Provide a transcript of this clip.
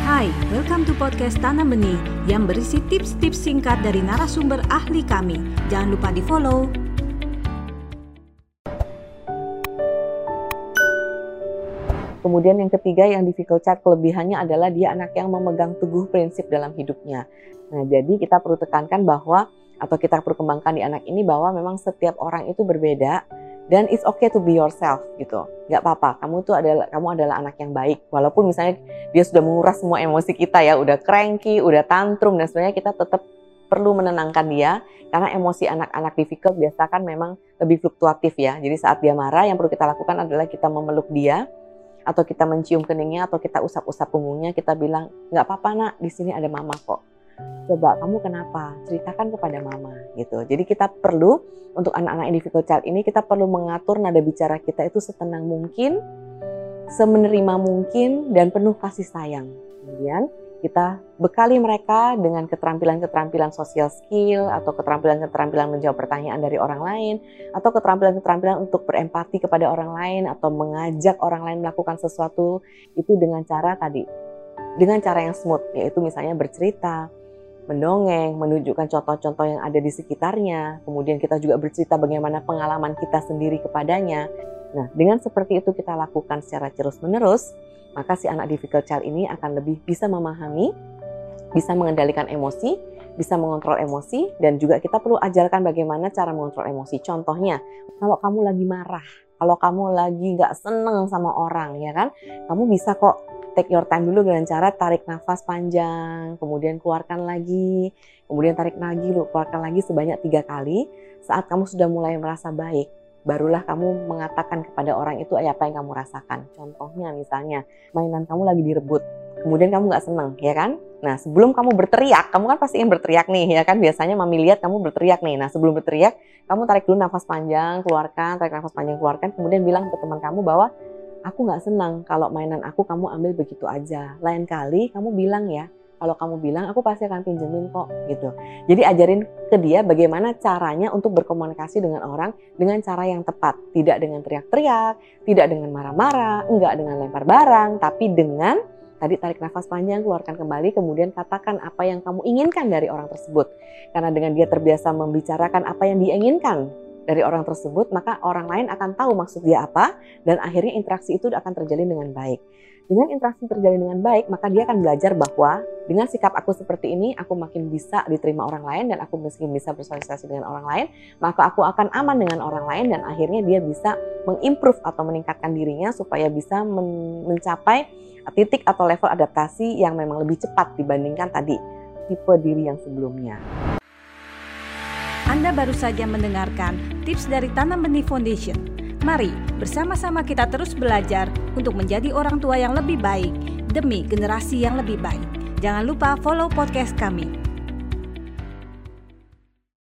Hai, welcome to podcast Tanam Benih yang berisi tips-tips singkat dari narasumber ahli kami. Jangan lupa di follow. Kemudian yang ketiga yang difficult child kelebihannya adalah dia anak yang memegang teguh prinsip dalam hidupnya. Nah, jadi kita perlu tekankan bahwa atau kita perlu kembangkan di anak ini bahwa memang setiap orang itu berbeda dan it's okay to be yourself gitu. Gak apa-apa, kamu tuh adalah kamu adalah anak yang baik. Walaupun misalnya dia sudah menguras semua emosi kita ya, udah cranky, udah tantrum dan sebenarnya kita tetap perlu menenangkan dia karena emosi anak-anak difficult biasa kan memang lebih fluktuatif ya. Jadi saat dia marah yang perlu kita lakukan adalah kita memeluk dia atau kita mencium keningnya atau kita usap-usap punggungnya kita bilang nggak apa-apa nak di sini ada mama kok coba kamu kenapa? Ceritakan kepada mama gitu. Jadi kita perlu untuk anak-anak difficult child ini kita perlu mengatur nada bicara kita itu setenang mungkin semenerima mungkin dan penuh kasih sayang. Kemudian kita bekali mereka dengan keterampilan-keterampilan social skill atau keterampilan-keterampilan menjawab pertanyaan dari orang lain atau keterampilan-keterampilan untuk berempati kepada orang lain atau mengajak orang lain melakukan sesuatu itu dengan cara tadi. Dengan cara yang smooth yaitu misalnya bercerita, mendongeng, menunjukkan contoh-contoh yang ada di sekitarnya, kemudian kita juga bercerita bagaimana pengalaman kita sendiri kepadanya. Nah, dengan seperti itu kita lakukan secara terus-menerus, maka si anak difficult child ini akan lebih bisa memahami, bisa mengendalikan emosi, bisa mengontrol emosi, dan juga kita perlu ajarkan bagaimana cara mengontrol emosi. Contohnya, kalau kamu lagi marah, kalau kamu lagi nggak seneng sama orang, ya kan, kamu bisa kok take your time dulu dengan cara tarik nafas panjang, kemudian keluarkan lagi, kemudian tarik lagi, keluarkan lagi sebanyak tiga kali. Saat kamu sudah mulai merasa baik, barulah kamu mengatakan kepada orang itu apa yang kamu rasakan. Contohnya misalnya mainan kamu lagi direbut, kemudian kamu nggak seneng, ya kan? Nah sebelum kamu berteriak, kamu kan pasti ingin berteriak nih, ya kan? Biasanya mami lihat kamu berteriak nih. Nah sebelum berteriak, kamu tarik dulu nafas panjang, keluarkan, tarik nafas panjang, keluarkan, kemudian bilang ke teman kamu bahwa aku nggak senang kalau mainan aku kamu ambil begitu aja. Lain kali kamu bilang ya, kalau kamu bilang aku pasti akan pinjemin kok gitu. Jadi ajarin ke dia bagaimana caranya untuk berkomunikasi dengan orang dengan cara yang tepat, tidak dengan teriak-teriak, tidak dengan marah-marah, enggak dengan lempar barang, tapi dengan tadi tarik nafas panjang, keluarkan kembali, kemudian katakan apa yang kamu inginkan dari orang tersebut. Karena dengan dia terbiasa membicarakan apa yang dia inginkan dari orang tersebut, maka orang lain akan tahu maksud dia apa, dan akhirnya interaksi itu akan terjalin dengan baik. Dengan interaksi terjalin dengan baik, maka dia akan belajar bahwa dengan sikap aku seperti ini, aku makin bisa diterima orang lain dan aku makin bisa bersosialisasi dengan orang lain, maka aku akan aman dengan orang lain dan akhirnya dia bisa mengimprove atau meningkatkan dirinya supaya bisa men mencapai titik atau level adaptasi yang memang lebih cepat dibandingkan tadi tipe diri yang sebelumnya. Anda baru saja mendengarkan tips dari Tanam Benih Foundation. Mari bersama-sama kita terus belajar untuk menjadi orang tua yang lebih baik demi generasi yang lebih baik. Jangan lupa follow podcast kami.